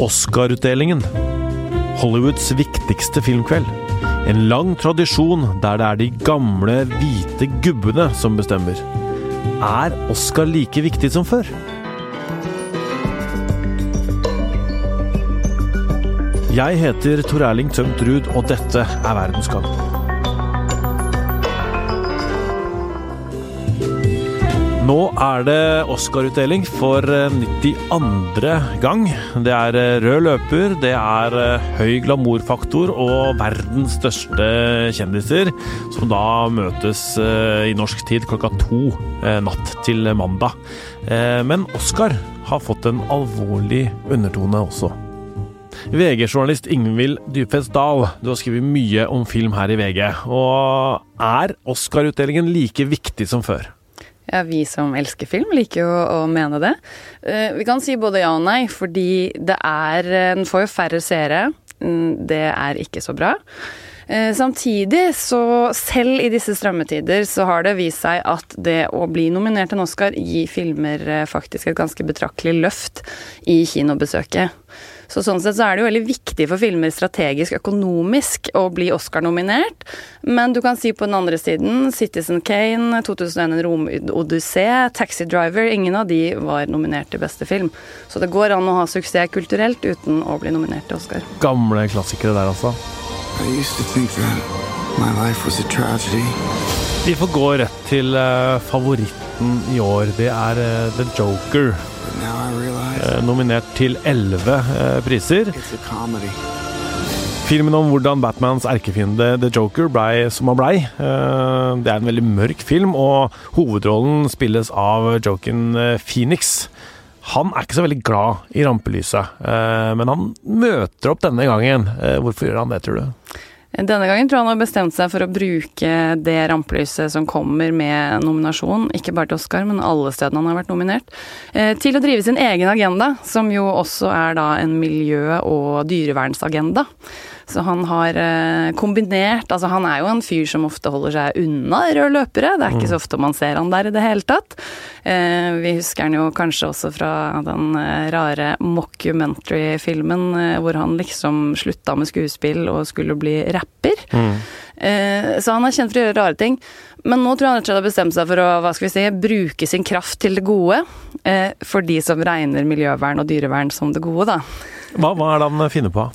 Oscar-utdelingen. Hollywoods viktigste filmkveld. En lang tradisjon der det er de gamle, hvite gubbene som bestemmer. Er Oscar like viktig som før? Jeg heter Tor Erling Tømt Ruud, og dette er Verdensgang. Nå er det Oscar-utdeling for 92. gang. Det er rød løper, det er høy glamourfaktor og verdens største kjendiser som da møtes i norsk tid klokka to natt til mandag. Men Oscar har fått en alvorlig undertone også. VG-journalist Ingvild Dybfest Dahl, du har skrevet mye om film her i VG. Og er Oscar-utdelingen like viktig som før? Ja, Vi som elsker film, liker jo å mene det. Vi kan si både ja og nei, fordi det er Den får jo færre seere. Det er ikke så bra. Samtidig, så selv i disse strammetider, så har det vist seg at det å bli nominert til en Oscar gir filmer faktisk et ganske betraktelig løft i kinobesøket. Så sånn sett så er det jo veldig viktig for filmer strategisk økonomisk å bli Oscar-nominert. Men du kan si på den andre siden Citizen Kane, 2001 En romodyssé, Taxi Driver Ingen av de var nominert til beste film. Så det går an å ha suksess kulturelt uten å bli nominert til Oscar. Gamle klassikere der, altså. Vi får gå rett til favoritten i år. Det er The Joker. Nominert til elleve priser. Filmen om hvordan Batmans erkefiende The Joker blei som han blei. Det er en veldig mørk film, og hovedrollen spilles av Joken Phoenix. Han er ikke så veldig glad i rampelyset, men han møter opp denne gangen. Hvorfor gjør han det, tror du? Denne gangen tror jeg han har bestemt seg for å bruke det rampelyset som kommer med nominasjon, ikke bare til Oscar, men alle stedene han har vært nominert, til å drive sin egen agenda, som jo også er da en miljø- og dyrevernsagenda. Så han har kombinert Altså, han er jo en fyr som ofte holder seg unna røde løpere. Det er ikke så ofte man ser han der i det hele tatt. Vi husker han jo kanskje også fra den rare mockumentary-filmen hvor han liksom slutta med skuespill og skulle bli rapper. Mm. Så han er kjent for å gjøre rare ting. Men nå tror jeg han rett og slett har bestemt seg for å hva skal vi si, bruke sin kraft til det gode. For de som regner miljøvern og dyrevern som det gode, da. Hva, hva er det han finner på?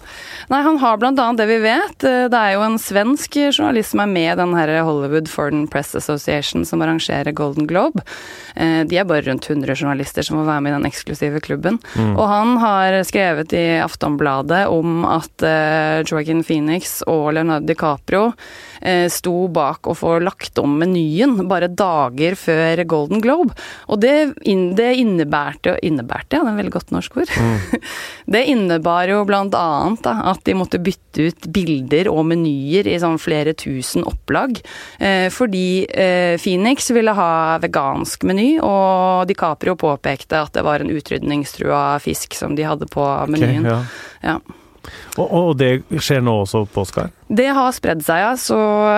Nei, Han har annet det vi vet. Det er jo en svensk journalist som er med i den her Hollywood Foreign Press Association som arrangerer Golden Globe. De er bare rundt 100 journalister som må være med i den eksklusive klubben. Mm. Og han har skrevet i Aftonbladet om at Joaquin Phoenix og Leonardo DiCaprio sto bak å få lagt om menyen bare dager før Golden Globe. Og det, det innebærte Innebærte, ja, det er et veldig godt norsk ord. Mm. Det innebar jo blant annet da, at de måtte bytte ut bilder og menyer i sånn flere tusen opplag. Eh, fordi eh, Phoenix ville ha vegansk meny, og DiCaprio påpekte at det var en utrydningstrua fisk som de hadde på menyen. Okay, ja. ja. Og, og, det skjer nå også på Oscar? Det har spredd seg, ja. Så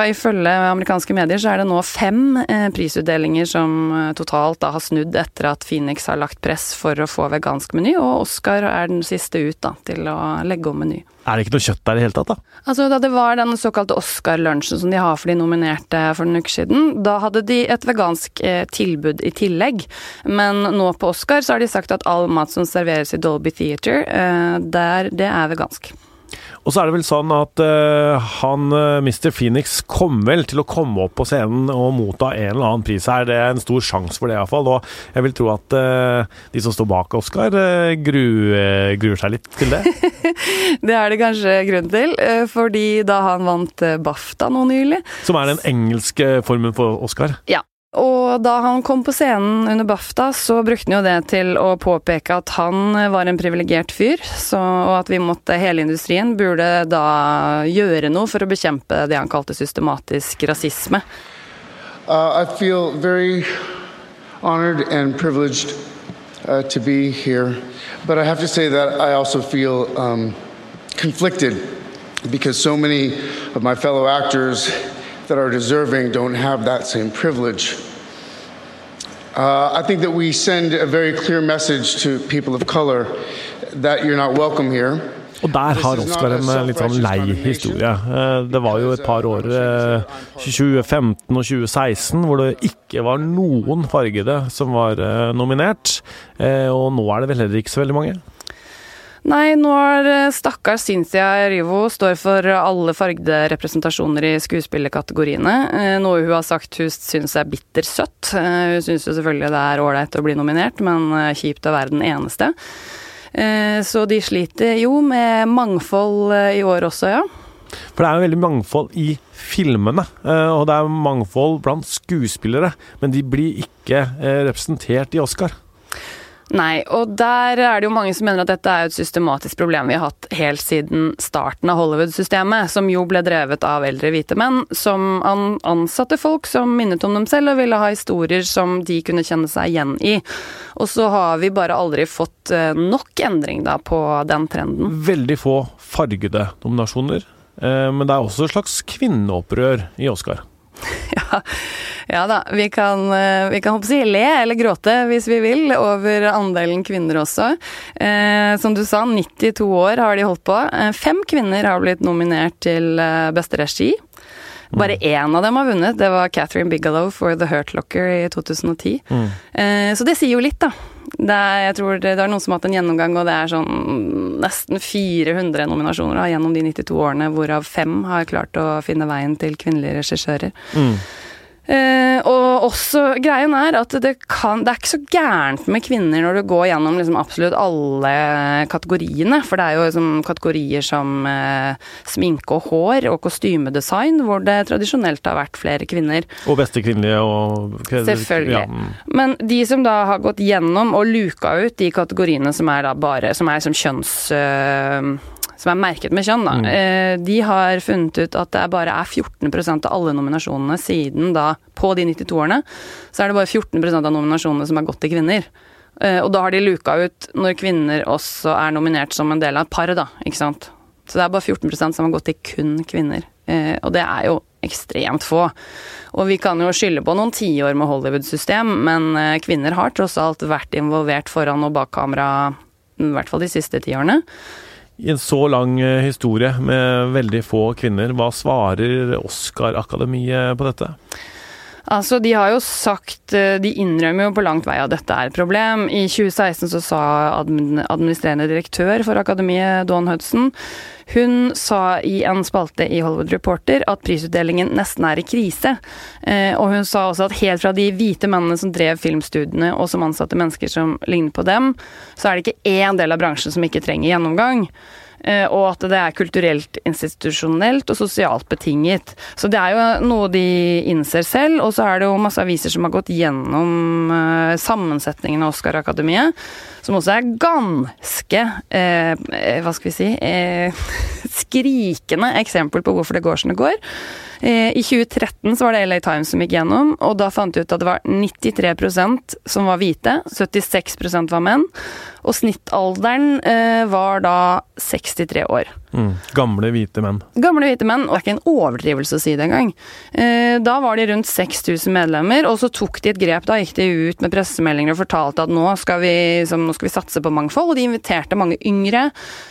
ifølge amerikanske medier så er det nå fem eh, prisutdelinger som totalt da har snudd etter at Phoenix har lagt press for å få vegansk meny, og Oscar er den siste ut da, til å legge om meny. Er det ikke noe kjøtt der i det hele tatt, da? Altså, Da det var den såkalte Oscar-lunsjen som de har for de nominerte for en uke siden, da hadde de et vegansk eh, tilbud i tillegg. Men nå på Oscar så har de sagt at all mat som serveres i Dolby Theater, eh, der, det er vegansk. Og så er det vel sånn at uh, han uh, Mr. Phoenix kommer vel til å komme opp på scenen og motta en eller annen pris her. Det er en stor sjanse for det, iallfall. Og jeg vil tro at uh, de som står bak Oscar, gru, gruer seg litt til det. det er det kanskje grunn til, fordi da han vant BAFTA nå nylig Som er den engelske formen for Oscar? Ja. Og da han kom på scenen under BAFTA, så brukte han jo det til å påpeke at han var en privilegert fyr, så, og at vi måtte, hele industrien burde da gjøre noe for å bekjempe det han kalte systematisk rasisme. Uh, I feel very honored and privileged uh, to be here, but I have to say that I also feel um, conflicted because so many of my fellow actors that are deserving don't have that same privilege. Uh, I think that we send a very clear message to people of color that you're not welcome here. Og der har Oscar en eh, litt sånn lei historie. Eh, det var jo et par år, 2015 og 2016, hvor det ikke var noen fargede som var nominert. Og nå er det vel heller ikke så veldig mange? Nei, nå er stakkars Cynthia Rivo står for alle fargede representasjoner i skuespillerkategoriene. Noe hun har sagt hun syns er bittersøtt. Hun syns jo selvfølgelig det er ålreit å bli nominert, men kjipt å være den eneste. Eh, så de sliter jo med mangfold eh, i år også, ja. For det er jo veldig mangfold i filmene, eh, og det er mangfold blant skuespillere. Men de blir ikke representert i Oscar. Nei, og der er det jo mange som mener at dette er et systematisk problem vi har hatt helt siden starten av Hollywood-systemet, som jo ble drevet av eldre hvite menn, som ansatte folk som minnet om dem selv og ville ha historier som de kunne kjenne seg igjen i. Og så har vi bare aldri fått eh, nok endring da på den trenden. Veldig få fargede nominasjoner, eh, men det er også et slags kvinneopprør i Oscar. Ja, ja da. Vi kan, eh, vi kan si, le eller gråte hvis vi vil over andelen kvinner også. Eh, som du sa, 92 år har de holdt på. Eh, fem kvinner har blitt nominert til beste regi. Bare mm. én av dem har vunnet. Det var Catherine Bigelow for The Hurt Locker i 2010. Mm. Eh, så det sier jo litt, da. Er, jeg tror det, det, er noen som har hatt en gjennomgang, og det er sånn nesten 400 nominasjoner da, gjennom de 92 årene, hvorav fem har klart å finne veien til kvinnelige regissører. Mm. Uh, og også greien er at det, kan, det er ikke så gærent med kvinner når du går gjennom liksom absolutt alle kategoriene. For det er jo liksom kategorier som uh, sminke og hår og kostymedesign, hvor det tradisjonelt har vært flere kvinner. Og beste kvinnelige og Selvfølgelig. Ja. Men de som da har gått gjennom og luka ut de kategoriene som er da bare Som er som kjønns... Uh, som er merket med kjønn, da, mm. Eh, de har funnet ut at det bare er 14% av alle nominasjonene siden da, på de 92 årene, så er det bare 14% av nominasjonene som har gått til kvinner. Eh, og da har de luka ut når kvinner også er nominert som en del av et par, da, ikke sant. Så det er bare 14% som har gått til kun kvinner. Eh, og det er jo ekstremt få. Og vi kan jo skylde på noen tiår med Hollywood-system, men kvinner har tross alt vært involvert foran og bak kamera, i hvert fall de siste ti årene. I en så lang eh, historie med veldig få kvinner, hva svarer Oscar-akademiet på dette? Altså, De har jo sagt eh, De innrømmer jo på langt vei at dette er et problem. I 2016 så sa administrerende direktør for Akademiet, Dawn Hudson, hun sa i en spalte i Hollywood Reporter at prisutdelingen nesten er i krise. Eh, og hun sa også at helt fra de hvite mennene som drev filmstudiene, og som ansatte mennesker som ligner på dem, så er det ikke én del av bransjen som ikke trenger gjennomgang. Eh, og at det er kulturelt, institusjonelt og sosialt betinget. Så det er jo noe de innser selv, og så er det jo masse aviser som har gått gjennom eh, sammensetningen av Oscar-akademiet, som også er ganske eh, eh Hva skal vi si eh, Skrikende eksempel på hvorfor det går som det går. Eh, I 2013 så var det LA Times som gikk gjennom, og da fant de ut at det var 93% som var hvite, 76% var menn, og snittalderen eh, var da 63 år. Mm. Gamle hvite menn. Gamle hvite menn, og det er ikke en overdrivelse å si det engang. Eh, da var de rundt 6000 medlemmer, og så tok de et grep. Da gikk de ut med pressemeldinger og fortalte at nå skal vi, som, nå skal vi satse på mangfold. Og de inviterte mange yngre,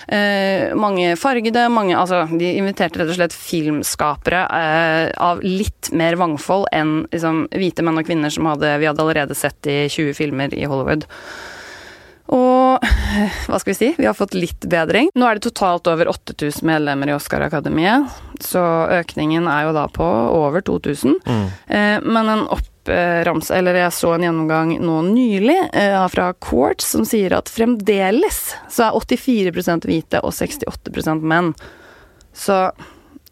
eh, mange fargede, mange Altså, de inviterte rett og slett filmskapere eh, av litt mer mangfold enn liksom, hvite menn og kvinner som hadde, vi hadde allerede sett i 20 filmer i Hollywood. Og hva skal vi si, vi har fått litt bedring. Nå er det totalt over 8000 medlemmer i Oscar-akademiet, så økningen er jo da på over 2000. Mm. Eh, men en oppramse, eller jeg så en gjennomgang nå nylig eh, fra Quartz som sier at fremdeles så er 84% hvite og 68% menn. Så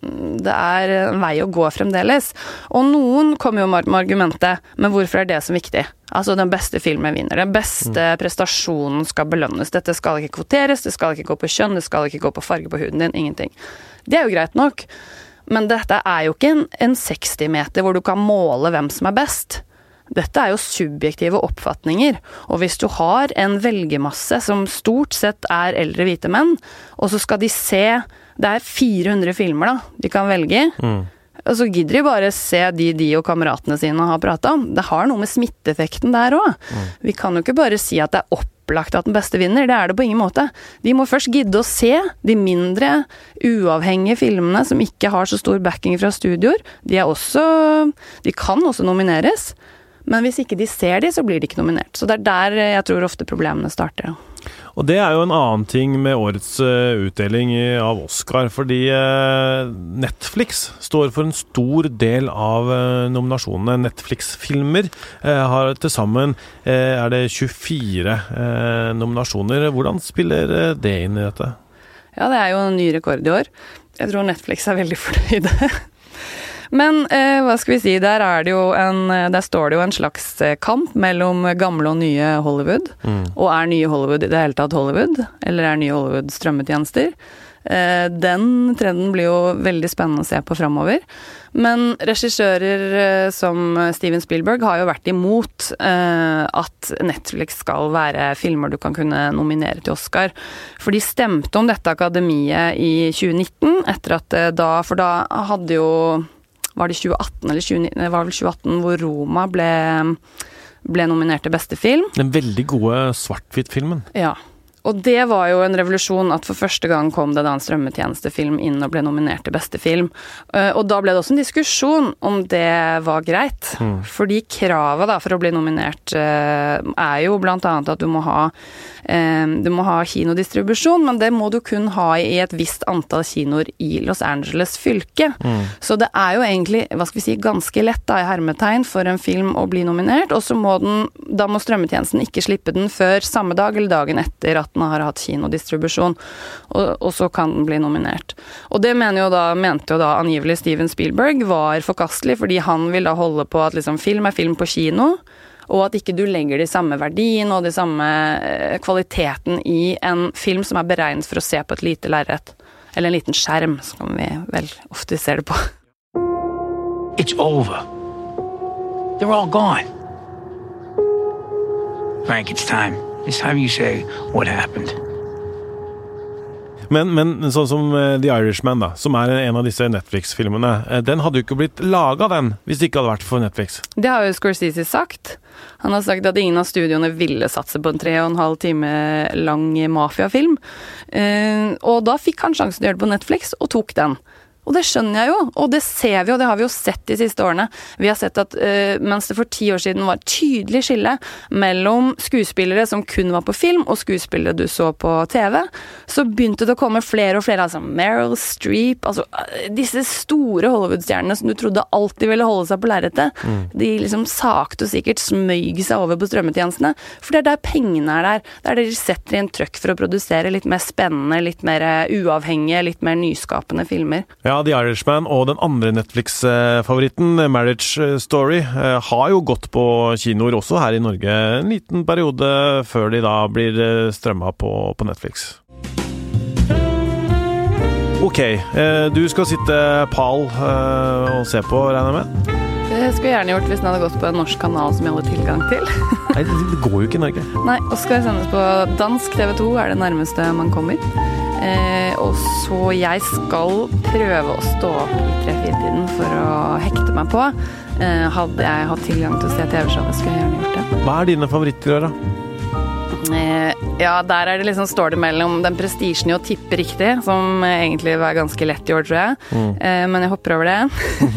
det er en vei å gå fremdeles. Og noen kommer jo med argumentet men hvorfor er det så viktig? Altså, den beste filmen vinner. Den beste mm. prestasjonen skal belønnes. Dette skal ikke kvoteres, det skal ikke gå på kjønn, det skal ikke gå på farge på huden din. Ingenting. Det er jo greit nok. Men dette er jo ikke en, en 60-meter hvor du kan måle hvem som er best. Dette er jo subjektive oppfatninger, og hvis du har en velgermasse som stort sett er eldre hvite menn, og så skal de se det er 400 filmer da, de kan velge i. Mm. Og så gidder de bare se de de og kameratene sine har prata om. Det har noe med smitteeffekten der òg. Mm. Vi kan jo ikke bare si at det er opplagt at den beste vinner. Det er det på ingen måte. De må først gidde å se de mindre, uavhengige filmene som ikke har så stor backing fra studioer. De, er også, de kan også nomineres. Men hvis ikke de ser de, så blir de ikke nominert. Så det er der jeg tror ofte problemene starter. Og det er jo en annen ting med årets uh, utdeling av Oscar, fordi uh, Netflix står for en stor del av uh, nominasjonene. Netflix-filmer har til sammen er det 24 nominasjoner. Hvordan spiller det inn i dette? Ja, det er jo en ny rekord i år. Jeg tror Netflix er veldig fornøyde. Men eh, hva skal vi si, der, en, eh, der, står det jo en slags eh, kamp mellom gamle og nye Hollywood. Mm. Og er nye Hollywood i det hele tatt Hollywood? Eller er nye Hollywood strømmetjenester? Eh, den trenden blir jo veldig spennende å se på framover. Men regissører eh, som Steven Spielberg har jo vært imot eh, at Netflix skal være filmer du kan kunne nominere til Oscar. For de stemte om dette akademiet i 2019, etter at da For da hadde jo var det 2018 eller 2019, det var vel 2018 hvor Roma ble, ble nominert til beste film. Den veldig gode svart-hvitt-filmen. Ja. Og det var jo en revolusjon at for første gang kom det da en strømmetjenestefilm inn og ble nominert til beste film. Eh, og da ble det også en diskusjon om det var greit. Mm. Fordi kravet da for å bli nominert eh, er jo annet at du må ha du må ha kinodistribusjon, men det må du kun ha i et visst antall kinoer i Los Angeles fylke. Mm. Så det er jo egentlig, hva skal vi si, ganske lett da, i hermetegn for en film å bli nominert, og så må den, da må strømmetjenesten ikke slippe den før samme dag eller dagen etter at den har hatt kinodistribusjon, og, og så kan den bli nominert. Og det mener jo da, mente jo da angivelig Steven Spielberg var forkastelig, fordi han vil da holde på at liksom film er film på kino og at ikke du legger de samme verdiene og de samme eh, kvaliteten i en film som er beregnet for å se på et lite lerret. Eller en liten skjerm, som vi vel ofte ser det på. It's over. They're all gone. Frank, it's time. It's time you say what happened. Men, men, sånn som uh, The Irishman, da, som er en av disse Netflix-filmene, uh, den hadde jo ikke blitt laga, den, hvis det ikke hadde vært for Netflix. Det har jo Scorsese sagt. Han har sagt at ingen av studioene ville satse på en tre og en halv time lang mafiafilm. Uh, og da fikk han sjansen til å gjøre det på Netflix, og tok den. Og det skjønner jeg jo, og det ser vi, og det har vi jo sett de siste årene. Vi har sett at uh, mens det for ti år siden var et tydelig skille mellom skuespillere som kun var på film, og skuespillere du så på TV, så begynte det å komme flere og flere, altså Meryl Streep, altså uh, disse store Hollywood-stjernene som du trodde alltid ville holde seg på lerretet, mm. de liksom sakte og sikkert smøg seg over på strømmetjenestene, for det er der pengene er der. Det er der de setter i en trøkk for å produsere litt mer spennende, litt mer uh, uavhengige, litt mer nyskapende filmer. Ja, The Irishman og den andre Netflix-favoritten, Marriage Story, eh, har jo gått på kinoer også her i Norge en liten periode før de da blir eh, strømma på, på Netflix. Ok, eh, du skal sitte pal og se på, regner jeg med? Det skulle jeg gjerne gjort hvis den hadde gått på en norsk kanal som jeg hadde tilgang til. Nei, det går jo ikke i Norge. Nei, Oscar sendes på dansk TV 2, er det nærmeste man kommer. Eh, og så jeg skal prøve å stå opp i tre-fire-tiden for å hekte meg på. Eh, hadde jeg hatt tilgang til å se TV-showet, skulle jeg gjerne gjort det. Hva er dine favoritter, da? Eh, ja, der er det liksom, står det mellom den prestisjen i å tippe riktig, som egentlig var ganske lett i år, tror jeg. Mm. Eh, men jeg hopper over det.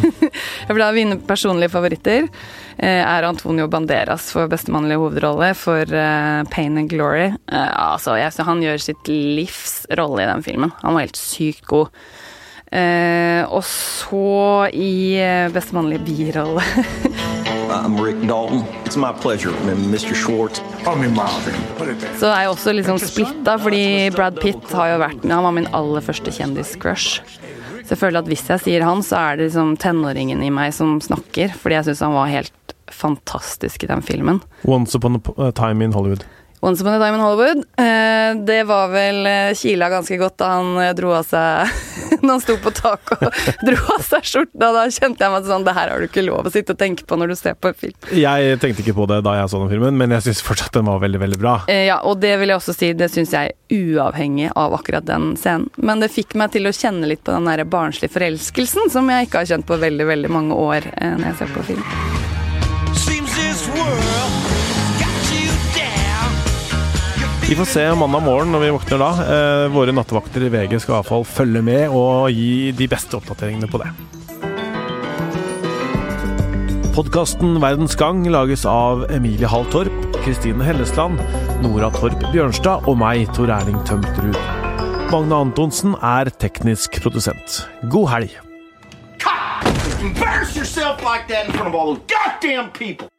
jeg vil da vinne personlige favoritter. Eh, er Antonio Banderas for bestemannlige hovedrolle for eh, Pain and Glory. Uh, altså, jeg, han gjør sitt livs rolle i den filmen. Han var helt sykt god. Uh, og så i bestemannlige mannlige birolle I'm Rick Dalton. It's my pleasure, Mr. Schwartz. Så er jeg også liksom splitta, fordi Brad Pitt har jo vært Han var min aller første kjendiscrush. Så jeg føler at hvis jeg sier han, så er det liksom tenåringen i meg som snakker, fordi jeg syns han var helt fantastisk i den filmen. Once upon a time in Hollywood. Once Upon a Time in Hollywood. Eh, det var vel eh, kila ganske godt da han eh, dro av seg han sto på taket og dro av seg skjorta. Da kjente jeg meg sånn Det her har du ikke lov å sitte og tenke på når du ser på en film. Jeg tenkte ikke på det da jeg så den filmen, men jeg syns fortsatt den var veldig, veldig bra. Ja, og det vil jeg også si, det syns jeg uavhengig av akkurat den scenen. Men det fikk meg til å kjenne litt på den der barnslige forelskelsen som jeg ikke har kjent på veldig, veldig mange år når jeg ser på film. Vi får se mandag morgen når vi våkner da. Eh, våre nattevakter i VG skal i hvert fall følge med og gi de beste oppdateringene på det. Podkasten Verdens gang lages av Emilie Hall Torp, Kristine Hellesland, Nora Torp Bjørnstad og meg, Tor Erling Tømterud. Magne Antonsen er teknisk produsent. God helg! Embarrass yourself like front of all those goddamn.